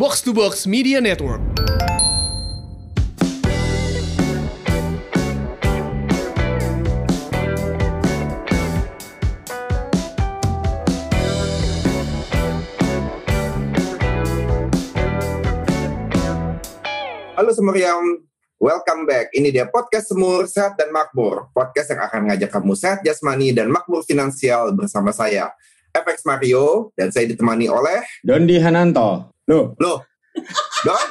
Box to Box Media Network. Halo Semuriam, welcome back. Ini dia podcast Semur Sehat dan Makmur. Podcast yang akan ngajak kamu sehat jasmani dan makmur finansial bersama saya, FX Mario, dan saya ditemani oleh... Dondi Hananto. Loh, Loh, Don?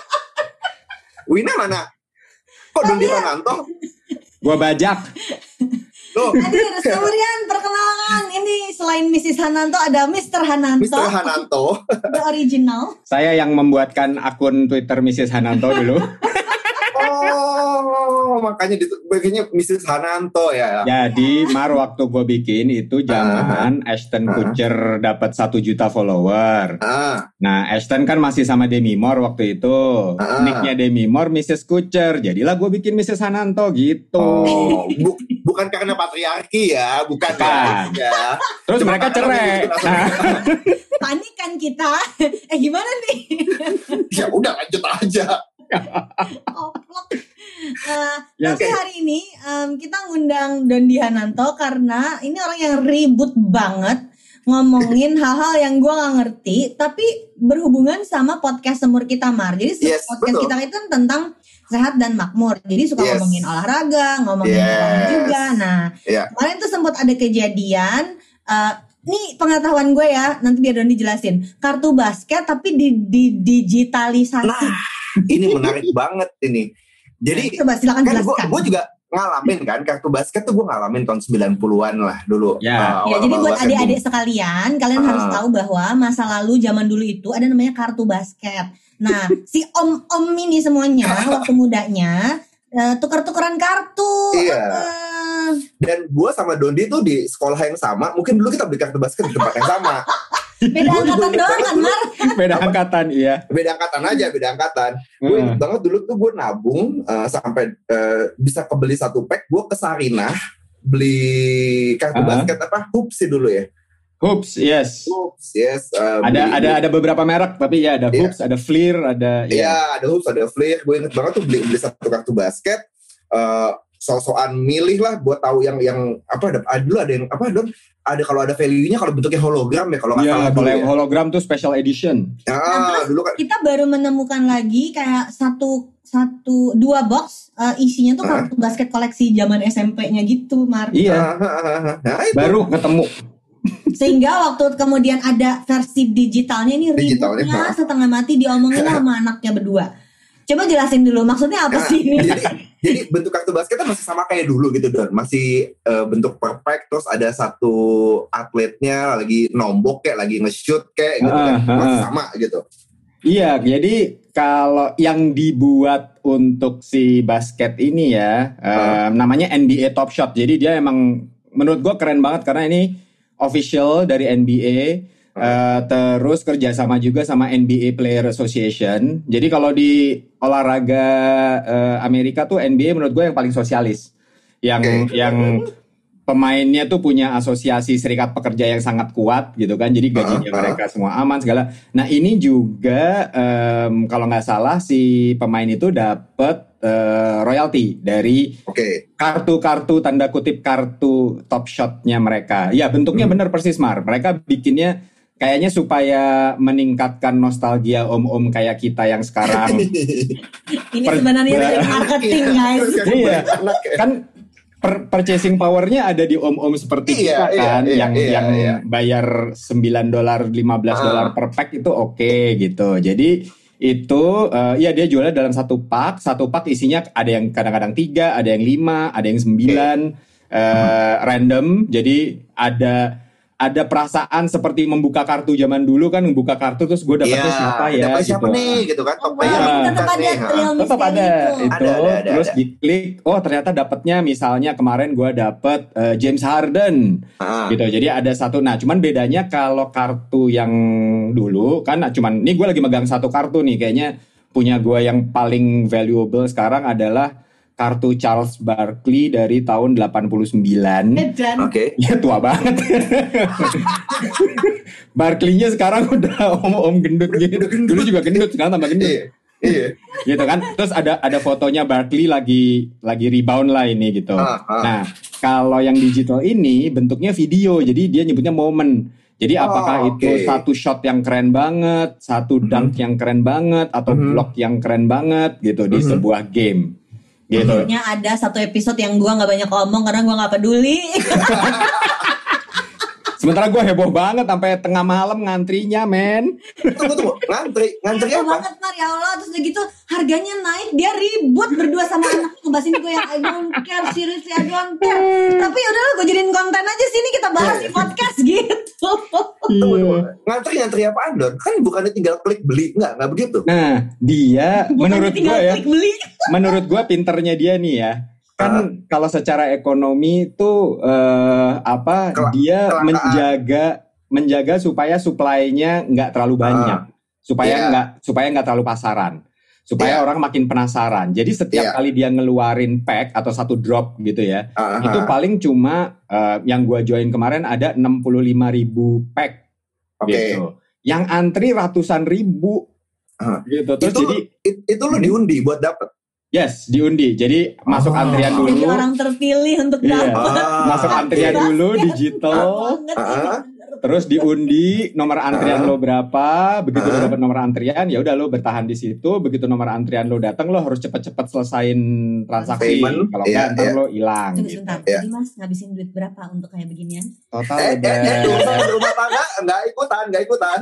Wina mana? Kok Don Hananto? gua bajak. Loh, Hadir Semurian perkenalkan ini selain Mrs. Hananto ada Mr. Hananto, Mr. Hananto. the original. Saya yang membuatkan akun Twitter Mrs. Hananto dulu. Oh, makanya dibaginya Mrs. Hananto ya. Jadi, Mar waktu gue bikin itu zaman Ashton Ah. Kutcher dapat satu juta follower. Ah, Nah, Ashton kan masih sama Demi Moore waktu itu. Ah. Nicknya Demi Moore, Mrs. Kutcher. Jadilah gue bikin Mrs. Hananto gitu. oh, bu- bukan karena patriarki ya, bukan Bukan. ya. Terus Cuma mereka cerai. Nah, Panik kan kita. eh gimana nih? ya udah lanjut aja. Oplok. Eh, Ya, tapi hari ini em, kita ngundang Dondi Hananto karena ini orang yang ribut banget ngomongin hal-hal yang gua nggak ngerti tapi berhubungan sama podcast semur kita Mar. Jadi Yes, podcast betul. kita itu kan tentang sehat dan makmur. Jadi suka Yes. ngomongin olahraga, ngomongin Yes. juga. Nah, Iya. kemarin tuh sempat ada kejadian. eh nih pengetahuan gue ya, nanti biar Doni jelasin. Kartu basket tapi di, di digitalisasi. Nah, ini menarik banget ini. Jadi Coba silakan kan gue juga ngalamin kan kartu basket tuh gue ngalamin tahun 90-an lah dulu. Ya. Uh, Ya, jadi buat adik-adik sekalian, kalian Ah. harus tahu bahwa masa lalu zaman dulu itu ada namanya kartu basket. Nah, si om-om ini semuanya waktu mudanya eh, tuker-tukeran kartu. Iya. Dan gue sama Dondi tuh di sekolah yang sama. Mungkin dulu kita beli kartu basket di tempat yang sama. beda angkatan doang kan. Mar? beda angkatan, iya. Beda angkatan aja, beda angkatan. Gue Heeh. inget banget dulu tuh gue nabung uh, sampai uh, bisa kebeli satu pack. Gue ke Sarinah beli kartu Ah. basket apa hoops sih dulu ya. Hoops, yes. Hoops, yes. uh, Ada beli- ada ada beberapa merek, tapi ya ada. Hoops, ada Fleer, ada Iya, ya. ada hoops, ada flare. Gue inget banget tuh beli beli satu kartu basket. eh so-soan milih lah buat tahu yang yang apa ada ada dulu ada yang apa dong ada kalau ada value-nya kalau bentuknya hologram ya kalau nggak Iya, salah kalau ya. yang hologram tuh special edition. Ah, dulu kan Kita baru menemukan lagi kayak satu satu dua box eh, isinya tuh kartu basket koleksi zaman SMP-nya gitu, Mar. Iya, ah. Nah, itu. baru ketemu. Sehingga waktu kemudian ada versi digitalnya ini Digitalnya, ributnya ha. setengah mati diomongin sama anaknya berdua. Coba jelasin dulu maksudnya apa Nah, sih ini? jadi jadi bentuk kartu basketnya masih sama kayak dulu gitu Don masih eh, bentuk perfect terus ada satu atletnya lagi nombok kayak lagi nge-shoot kayak gitu kan Ah, masih ah. sama gitu Iya, jadi kalau yang dibuat untuk si basket ini ya, eh, namanya NBA Top Shot. Jadi dia emang menurut gua keren banget karena ini official dari NBA. Eh, terus kerjasama juga sama NBA Player Association. Jadi kalau di olahraga eh, Amerika tuh NBA menurut gue yang paling sosialis, yang Oke. yang pemainnya tuh punya asosiasi serikat pekerja yang sangat kuat gitu kan. Jadi gajinya Ah, ah. mereka semua aman segala. Nah ini juga em, kalau nggak salah si pemain itu dapat eh, royalti dari oke kartu-kartu tanda kutip kartu top shotnya mereka. Ya bentuknya Hmm. bener persis Mar. Mereka bikinnya kayaknya supaya meningkatkan nostalgia om-om kayak kita yang sekarang. Ini Per- sebenarnya dari marketing guys. Iya. anak ya. kan per- purchasing powernya ada di om-om seperti Iya, kita iya, kan iya, yang iya, yang iya. bayar 9 dolar 15 Ah. dolar per pack itu oke gitu. Jadi itu eh, ya dia jualnya dalam satu pak, satu pak isinya ada yang kadang-kadang tiga, ada yang lima, ada yang sembilan, eh, random. Jadi ada ada perasaan seperti membuka kartu zaman dulu kan membuka kartu terus gue dapetnya Iya, siapa ya dapetnya siapa gitu. nih gitu kan Oh, top wow, player Iya. tetap ada nih, tetap ada itu. itu Ada, ada, ada, terus ada. diklik oh ternyata dapatnya misalnya kemarin gua dapet eh, James Harden Ah. gitu jadi ada satu nah cuman bedanya kalau kartu yang dulu kan nah, cuman ini gue lagi megang satu kartu nih kayaknya punya gua yang paling valuable sekarang adalah kartu Charles Barkley dari tahun 89. Dan Oke. Ya tua banget. Barkley-nya sekarang udah om-om gendut gitu. Dulu juga gendut, sekarang tambah gendut. Iya. Iya. gitu kan. Terus ada ada fotonya Barkley lagi lagi rebound lah ini gitu. Ah, ah. Nah, kalau yang digital ini bentuknya video, jadi dia nyebutnya momen. Jadi Oh, apakah itu oke. satu shot yang keren banget, satu dunk yang keren banget, atau Mhm. block yang keren banget gitu di Mhm. sebuah game, gitu. Kayaknya ada satu episode yang gua nggak banyak ngomong karena gua nggak peduli. Sementara gue heboh banget sampai tengah malam ngantrinya, men. Tunggu tunggu. Ngantri, ngantri Heboh apa? banget Mar ya Allah Terus udah gitu harganya naik Dia ribut berdua sama anak Ngebahas ini gue yang I don't care Seriously I don't care Tapi udahlah gue jadiin konten aja sini Kita bahas di podcast gitu Tunggu, tunggu. Ngantri ngantri apaan Don? Kan bukannya tinggal klik beli, enggak, enggak begitu. Nah, dia menurut gue ya, klik beli menurut gue pinternya dia nih ya. Ah. Kan kalau secara ekonomi tuh eh, apa Kel- dia kelangkaan. menjaga menjaga supaya supply-nya nggak terlalu banyak, supaya Iya. nggak supaya nggak terlalu pasaran, supaya Iya. orang makin penasaran. Jadi setiap Iya. kali dia ngeluarin pack atau satu drop gitu ya, Ah, ah, itu ah. paling cuma eh, yang gua join kemarin ada 65.000 ribu pack Oke. gitu. Yang antri ratusan ribu Ah. gitu. Terus Itu, jadi it- itu lu diundi buat dapet. Yes diundi. Jadi masuk Oh. antrian Jadi dulu. orang terpilih untuk Iya. dapat Ah. Masuk antrian dulu digital, banget ini Ah. Terus diundi nomor antrian Ah. lo berapa. Begitu lo Ah. dapat nomor antrian, ya udah lo bertahan di situ. Begitu nomor antrian lo datang, lo harus cepet-cepet selesain transaksi. Kalau iya, enggak, ntar iya. lo hilang. Tunggu Gitu. sebentar Iya. Jadi mas ngabisin duit berapa untuk kayak beginian Total Eh, eh, eh, udah urusan rumah tangga enggak ikutan, enggak ikutan.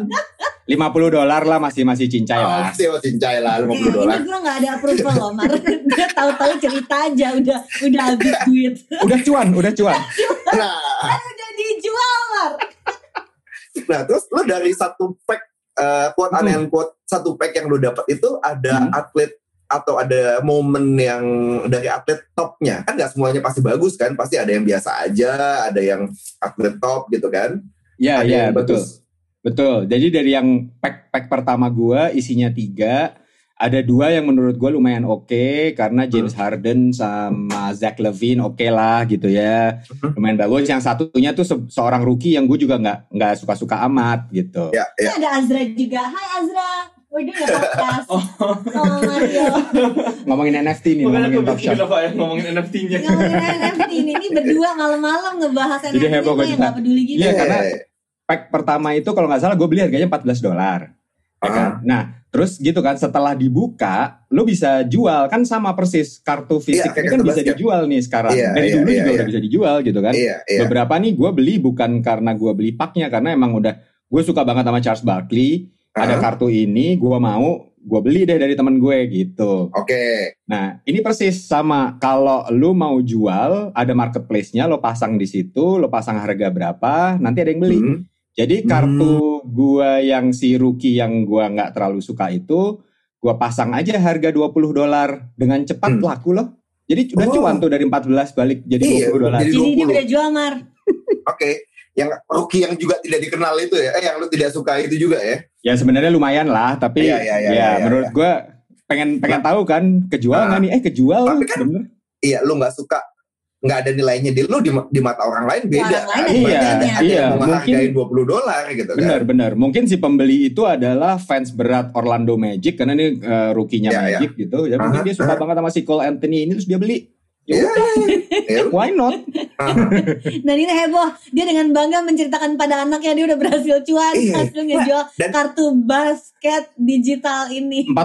50 dolar lah masih masih cincai lah. Oh, sih cincai lah Oke, 50 dolar. ini gue gak ada approval loh Mar Dia tahu-tahu cerita aja Udah udah habis duit Udah cuan, udah cuan. Nah, Udah dijual Mar nah terus lu dari satu pack eh quote Hmm. and quote satu pack yang lu dapat itu ada Hmm. atlet atau ada momen yang dari atlet topnya kan nggak semuanya pasti bagus kan pasti ada yang biasa aja ada yang atlet top gitu kan Ya, ada ya, betul. bagus Betul. Jadi dari yang pack pack pertama gua isinya tiga, ada dua yang menurut gua lumayan oke karena James Harden sama Zach Levine oke lah gitu ya, Hmm. lumayan bagus. Yang satunya tuh se- seorang rookie yang gue juga nggak nggak suka-suka amat gitu. ya Ini ya ada Azra juga Hai Azra Udah gak podcast Oh Mario Ngomongin NFT nih, Makanya ngomongin aku bikin apa ya ngomongin NFT-nya. Ngomongin NFT ini Ini berdua malam-malam ngebahas NFT Jadi heboh Gue gua yang juga. gak peduli gitu Iya, Eh, karena pack pertama itu kalau nggak salah gue beli harganya 14 dolar. Ya kan? Ah. Nah, terus gitu kan setelah dibuka, lo bisa jual kan sama persis kartu fisik Iya, ini kan kartu bisa basket. dijual nih sekarang. Iya, Dari iya, dulu iya, juga iya. udah bisa dijual gitu kan. iya iya Beberapa nih gue beli bukan karena gue beli paknya karena emang udah gue suka banget sama Charles Barkley. Ada Ah, kartu ini, gue mau, gue beli deh dari temen gue gitu. oke Nah, ini persis sama kalau lu mau jual, ada marketplace-nya, lo pasang di situ, lo pasang harga berapa, nanti ada yang beli. Hmm. Jadi kartu gua yang si rookie yang gua nggak terlalu suka itu, gua pasang aja harga 20 dolar dengan cepat Hmm. laku loh. Jadi udah Oh. cuan tuh dari 14 balik jadi Iya, 20 dolar. jadi- Jadi dia 20. udah jual Mar oke yang rookie yang juga tidak dikenal itu ya eh yang lu tidak suka itu juga ya Ya sebenarnya lumayan lah, tapi Iya, iya, iya, ya iya, menurut gua pengen pengen tahu kan kejual Nah. nggak nih? Eh kejual Tapi kan bener. iya lu nggak suka nggak ada nilainya di lu di, di mata orang lain beda Orang lain Iya, ada, ada iya, yang mungkin- menghargai 20 dolar gitu kan Benar, benar. Mungkin si pembeli itu adalah fans berat Orlando Magic karena ini uh, rookie-nya Ya, ya. Magic gitu. Ya mungkin Aha, dia suka aha. banget sama si Cole Anthony ini terus dia beli. Ya Iya. udah, Ya, why not? Dan ini heboh Dia dengan bangga menceritakan pada anaknya Dia udah berhasil cuan Iya. Hasil ngejual Dan- kartu basket digital ini 40%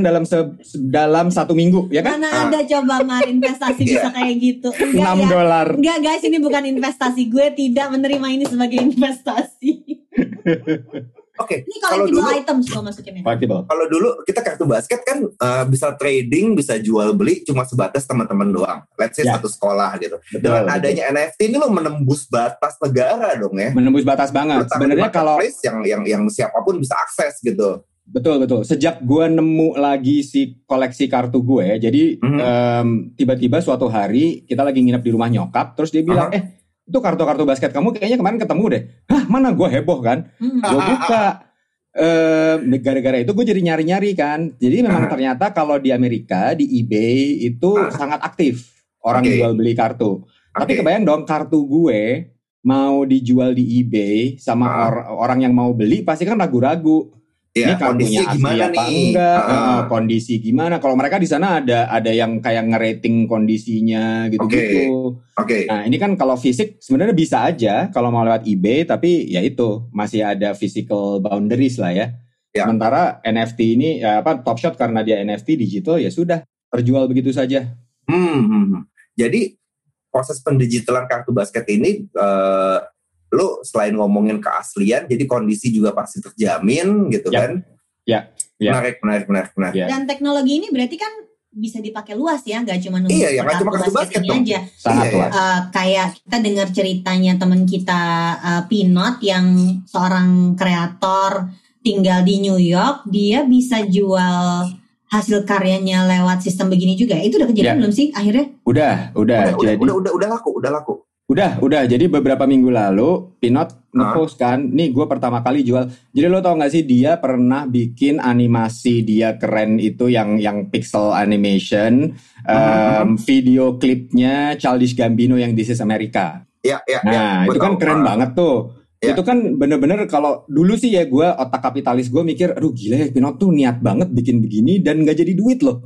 dalam se- dalam satu minggu, ya kan? Mana Ah. ada coba Mar investasi Iya. bisa kayak gitu Enggak 6 ya dolar. Enggak guys ini bukan investasi Gue tidak menerima ini sebagai investasi oke Ini kalau dulu items gue masukinnya kalau dulu kita kartu basket kan eh, bisa trading bisa jual beli cuma sebatas teman-teman doang let's say Ya. satu sekolah gitu Betul, dengan betul. adanya NFT ini lo menembus batas negara dong ya menembus batas banget. Sebenarnya kalau yang yang yang siapa pun bisa akses gitu betul betul. Sejak gua nemu lagi si koleksi kartu gue, jadi Mhm. tiba-tiba suatu hari kita lagi nginep di rumah nyokap, terus dia bilang, eh itu kartu-kartu basket kamu kayaknya kemarin ketemu deh. Hah mana gue heboh kan? Hmm. Gue buka. eh gara-gara itu gue jadi nyari-nyari kan. Jadi memang Ah. ternyata kalau di Amerika di eBay itu Ah. sangat aktif orang Oke. jual beli kartu. Tapi Oke. kebayang dong kartu gue mau dijual di eBay sama Ah. or- orang yang mau beli pasti kan ragu-ragu. Ya, ini kondisi kartunya asli gimana apa nih? enggak, eh, kondisi gimana. Kalau mereka di sana ada ada yang kayak ngerating kondisinya gitu-gitu. Oke. Nah, ini kan kalau fisik sebenarnya bisa aja kalau mau lewat eBay tapi ya itu masih ada physical boundaries lah ya. Ya. Sementara NFT ini ya apa Top Shot karena dia NFT digital ya sudah terjual begitu saja. Hmm, hmm, hmm. Jadi proses pendigitalan kartu basket ini eh, lo selain ngomongin keaslian, jadi kondisi juga pasti terjamin gitu Ya. kan? Ya, ya. Menarik, menarik, menarik, menarik. Ya. Dan teknologi ini berarti kan bisa dipakai luas ya, nggak cuma untuk Iya, ya, nggak cuma basket ini dong. aja. Sangat Iya, luas. Eh, kayak kita dengar ceritanya teman kita eh, Pinot yang seorang kreator tinggal di New York, dia bisa jual hasil karyanya lewat sistem begini juga. Itu udah kejadian Ya. belum sih akhirnya? Udah, udah, Udah, udah, jadi udah, udah, udah laku, udah laku. Udah, udah. Jadi beberapa minggu lalu Pinot ngepost kan, nih gue pertama kali jual. Jadi lo tau gak sih dia pernah bikin animasi dia keren itu yang yang pixel animation, em, video klipnya Childish Gambino yang This is America. Ya, ya, ya. Nah Gua itu kan tahu. keren Ah, banget tuh. Ya. Itu kan bener-bener kalau dulu sih ya gue otak kapitalis gue mikir, aduh gila ya Pinot tuh niat banget bikin begini dan gak jadi duit loh.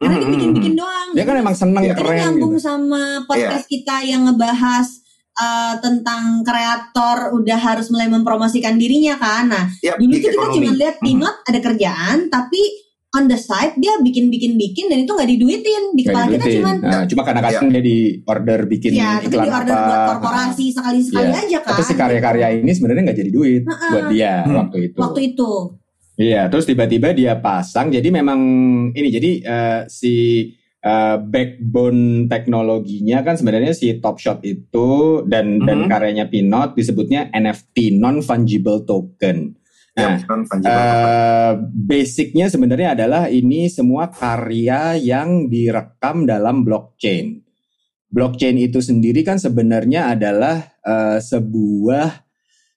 Karena dia Hmm, bikin-bikin doang. Dia kan emang seneng Iya. Ini keren nyambung gitu. sama podcast kita yang ngebahas uh, tentang kreator udah harus mulai mempromosikan dirinya kan. Nah, Ya, dulu gig tuh kita ekonomi. cuma lihat Hmm. Pinot ada kerjaan tapi on the side dia bikin-bikin-bikin dan itu nggak diduitin. Di kepala kita cuman Nah, cuma kadang kadang dia di order bikin ya iklan di order apa. buat korporasi sekali-sekali Iya. aja kan. Tapi si karya-karya ini sebenarnya nggak jadi duit Heeh. buat dia Hmm. waktu itu. Waktu itu. Iya, terus tiba-tiba dia pasang. Jadi memang ini jadi eh, si eh, backbone teknologinya kan sebenarnya si Top Shot itu dan dan Mhm. karyanya Pinot disebutnya NFT non fungible token. Ya, Nah, non fungible. eh, basicnya sebenarnya adalah ini semua karya yang direkam dalam blockchain. Blockchain itu sendiri kan sebenarnya adalah eh, sebuah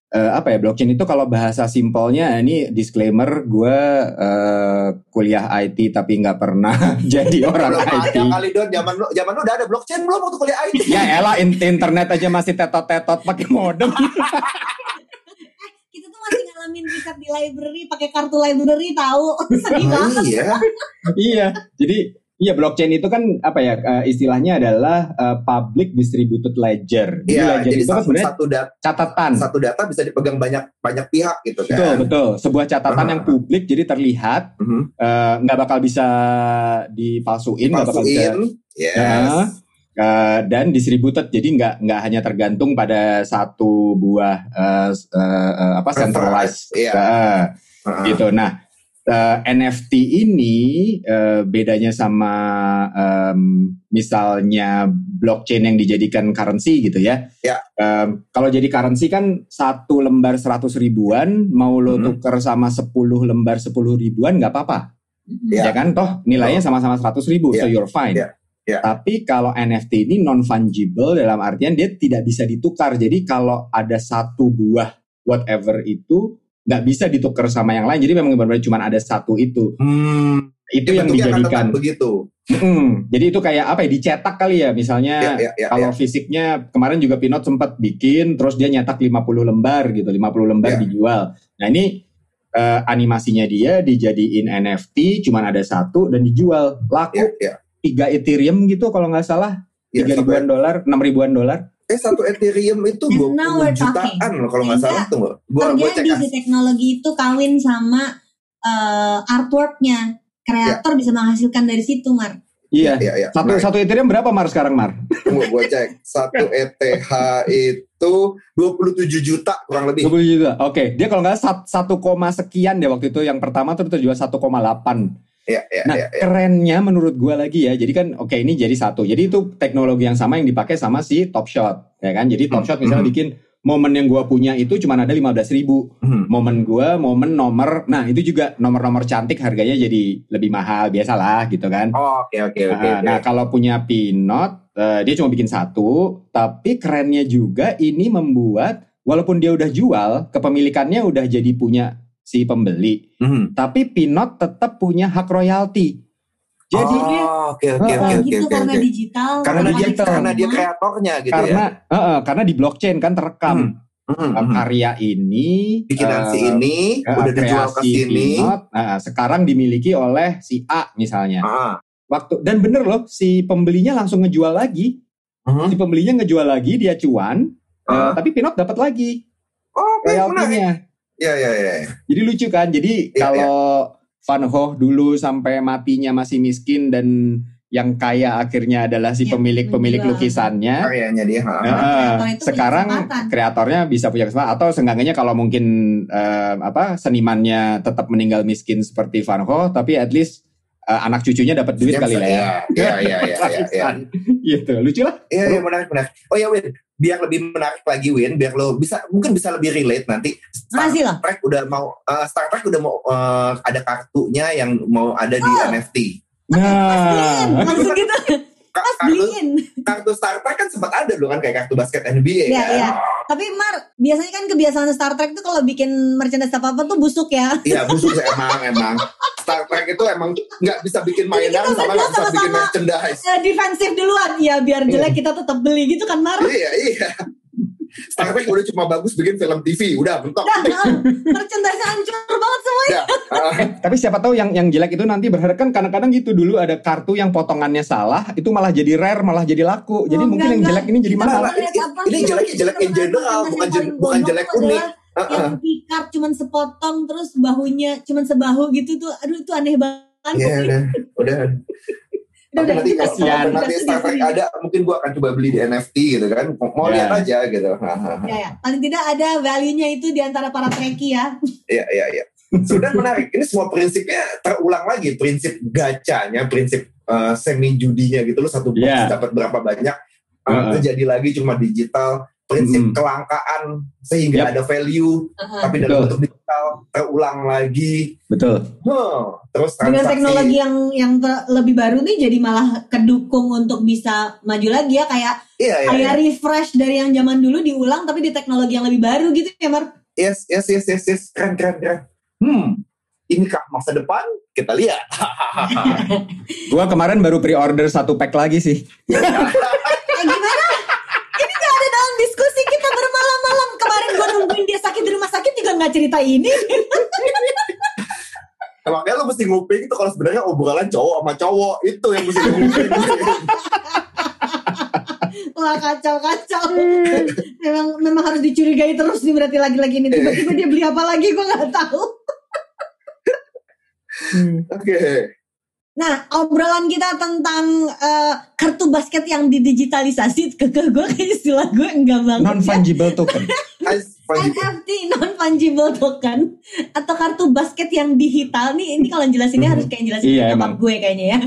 eh, apa ya blockchain itu kalau bahasa simpelnya ini disclaimer gue eh, kuliah IT tapi nggak pernah jadi orang belum IT. ada kali don zaman lu zaman lu udah ada blockchain belum waktu kuliah IT Ya elah in- internet aja masih tetot-tetot pakai modem. Kita tuh masih ngalamin riset di library pakai kartu library tahu. Sedih banget. iya iya, jadi iya blockchain itu kan apa ya eh, istilahnya adalah eh, public distributed ledger. Jadi iya ledger jadi itu kan satu, sebenarnya satu data catatan. satu data bisa dipegang banyak banyak pihak gitu kan Betul betul. Sebuah catatan Ah. yang publik jadi terlihat Mhm. eh, nggak bakal bisa dipalsuin, nggak bakal bisa yes Ya. Eh, dan distributed jadi nggak nggak hanya tergantung pada satu buah eh, s- eh, eh, apa centralized Iya. Eh, Heeh. gitu. Nah eh, NFT ini eh, bedanya sama em, misalnya blockchain yang dijadikan currency gitu ya. Ya. Em, kalau jadi currency kan satu lembar 100 ribuan mau lo Mhm. tuker sama 10 lembar 10 ribuan nggak apa-apa Ya. ya kan toh nilainya sama-sama 100 ribu so Ya. you're fine Ya. Ya. tapi kalau NFT ini non fungible dalam artian dia tidak bisa ditukar jadi kalau ada satu buah whatever itu nggak bisa ditukar sama yang lain. Jadi memang benar-benar cuma ada satu itu. Hmm, itu yang dijadikan. begitu. Mm, jadi itu kayak apa ya dicetak kali ya. Misalnya ya, ya, ya, kalau ya. fisiknya kemarin juga Pinot sempat bikin terus dia nyetak 50 lembar gitu 50 lembar Ya. dijual. Nah ini eh, animasinya dia dijadiin NFT cuman ada satu dan dijual. Laku. Ya, ya. 3 Ethereum gitu kalau nggak salah. Ya, tiga ribuan dolar enam ribuan dolar eh satu Ethereum itu 20 we're jutaan talking. loh kalau nggak salah tuh gua gua cek terjadi ah. si teknologi itu kawin sama eh, artworknya. Kreator bisa menghasilkan dari situ Mar. Iya. Ya, ya. satu Nah, satu Ethereum berapa Mar sekarang Mar? Tunggu gue cek. Satu ETH itu 27 juta kurang lebih. 20 juga oke. Dia kalau nggak satu koma sekian deh waktu itu. Yang pertama tuh terjual 1,8 Ya, ya, Nah, ya, ya. kerennya menurut gua lagi ya. Jadi kan oke ini jadi satu. Jadi itu teknologi yang sama yang dipakai sama si Top Shot, ya kan? Jadi Top Hmm, Shot misalnya hmm. bikin momen yang gua punya itu cuma ada 15.000 ribu. Hmm. Momen gua, momen nomor. Nah, itu juga nomor-nomor cantik harganya jadi lebih mahal biasalah gitu kan. Oh, Oke, oke, oke. Nah, oke. nah, kalau punya Pinot, eh, dia cuma bikin satu, tapi kerennya juga ini membuat walaupun dia udah jual, kepemilikannya udah jadi punya si pembeli, Mhm. tapi Pinot tetap punya hak royalti. Jadi oh, oke oke oke oke gitu oke. karena oke. digital. Karena dia digital. karena dia kreatornya gitu karena ya. eh, eh, karena di blockchain kan terekam Mhm, eh, mhm. karya ini Bikinan si eh, ini eh, udah dijual ke sini. Pinot, nah, sekarang dimiliki oleh si A misalnya. Ah. Waktu dan bener loh si pembelinya langsung ngejual lagi. Mhm. Si pembelinya ngejual lagi dia cuan, eh, Ah. tapi Pinot dapat lagi Oh, oke menarik. royaltinya. Ya ya ya. Jadi lucu kan? Jadi Iya, kalau Van Gogh dulu sampai matinya masih miskin dan yang kaya akhirnya adalah si Iya, pemilik-pemilik menjual. lukisannya. Karyanya dia. ha. Kreator itu punya sekarang kreatornya bisa punya kesempatan atau seenggaknya kalau mungkin eh, apa senimannya tetap meninggal miskin seperti Van Gogh tapi at least eh, anak cucunya dapat duit Dia kali lah ya. Iya iya iya iya. iya, iya. gitu. Lucu lah. Iya, iya menarik menarik. Oh ya Win, biar lebih menarik lagi Win, biar lo bisa mungkin bisa lebih relate nanti. Star Makasih loh. Trek udah mau eh, Star Trek udah mau eh, ada kartunya yang mau ada di Oh. NFT. Mas beliin, Nah, langsung gitu. Mas kartu, beliin. kartu Star Trek kan sempat ada loh kan kayak kartu basket NBA Iya, kan. iya. Tapi Mar, biasanya kan kebiasaan Star Trek tuh kalau bikin merchandise apa-apa tuh busuk ya. Iya, khusus emang emang Star Trek itu emang nggak bisa bikin mainan sama nggak bisa bikin sama-sama. merchandise. Eh, defensif duluan ya biar jelek kita tetap beli gitu kan Mar. Iya iya. Star Trek udah cuma bagus bikin film TV, udah mentok. Nah, merchandise hancur banget semuanya. Udah. Ah, tapi siapa tahu yang yang jelek itu nanti berharap kan kadang-kadang gitu dulu ada kartu yang potongannya salah itu malah jadi rare malah jadi laku. Jadi Oh, mungkin enggak, yang enggak. jelek ini jadi mahal. Ini- jeleknya jelek in general, bukan bukan jelek unik. Ah, ah. Yang pikat cuman sepotong terus bahunya cuman sebahu gitu tuh. Aduh itu aneh banget. Iya udah, udah. Tapi nanti kasihan. kalau nanti Star Trek ada, mungkin gua akan coba beli di NFT gitu kan. Mau Ya. lihat aja gitu. Ya, ya. Paling tidak ada value-nya itu di antara para treki ya. Iya iya iya. Sudah menarik. Ini semua prinsipnya terulang lagi. Prinsip gacanya, prinsip eh, semi judinya gitu loh satu box Iya. dapat berapa banyak. Heeh. terjadi lagi cuma digital. Prinsip Mm. kelangkaan sehingga Yap. ada value, tapi dalam Betul. bentuk digital terulang lagi. Betul. Huh. Terus Dengan transaksi. teknologi yang yang ter- lebih baru nih jadi malah kedukung untuk bisa maju lagi ya kayak Iya iya. kayak iya. refresh dari yang zaman dulu diulang tapi di teknologi yang lebih baru gitu ya Mar. Yes yes yes yes yes. Keren keren keren. Hmm. Inikah masa depan? Kita lihat. Gua kemarin baru pre-order satu pack lagi sih. Eh, gimana? Ini gak ada dalam diskusi kita bermalam-malam kemarin gue nungguin dia sakit di rumah sakit juga nggak cerita ini. Makanya lo mesti nguping itu kalau sebenarnya obrolan cowok sama cowok itu yang mesti nguping. Wah kacau kacau. memang memang harus dicurigai terus nih berarti lagi-lagi ini tiba-tiba dia beli apa lagi gue nggak tahu. Oke. Nah, obrolan kita tentang eh, kartu basket yang didigitalisasi ke ke gue kayak istilah gue enggak banget. Non fungible token. NFT non fungible token atau kartu basket yang digital nih ini kalau jelasinnya Mhm. harus kayak jelasin Iya, nyokap emang. gue kayaknya ya.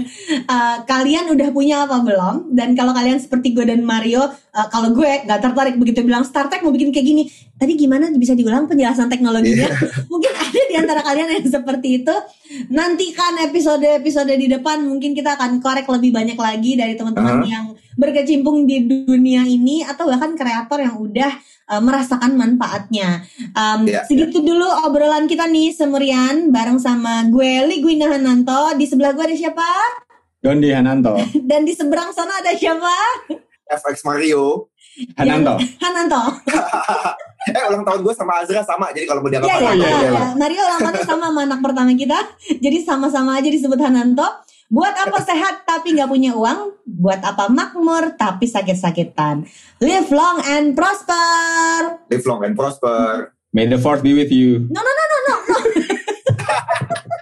Eh, kalian udah punya apa belum? Dan kalau kalian seperti gue dan Mario, eh, kalau gue nggak tertarik begitu bilang Star Trek mau bikin kayak gini, tadi gimana bisa diulang penjelasan teknologinya? Mungkin ada di antara kalian yang seperti itu. Nantikan episode-episode di depan mungkin kita akan korek lebih banyak lagi dari teman-teman Uh-huh. yang berkecimpung di dunia ini atau bahkan kreator yang udah uh, merasakan manfaatnya. Um, Iya, segitu dulu obrolan kita nih semerian bareng sama gue Ligwina Hananto. Di sebelah gue ada siapa? Dondi Hananto. Dan di seberang sana ada siapa? FX Mario. Hananto. Hananto. Eh ulang tahun gue sama Azra sama. Jadi kalau mau dianggap iya, iya, boleh iya. lah. Mario ulang tahunnya sama sama anak pertama kita. Jadi sama-sama aja disebut Hananto. Buat apa sehat tapi nggak punya uang? Buat apa makmur tapi sakit-sakitan? Live long and prosper. Live long and prosper. May the force be with you. No, no, no, no, no, no.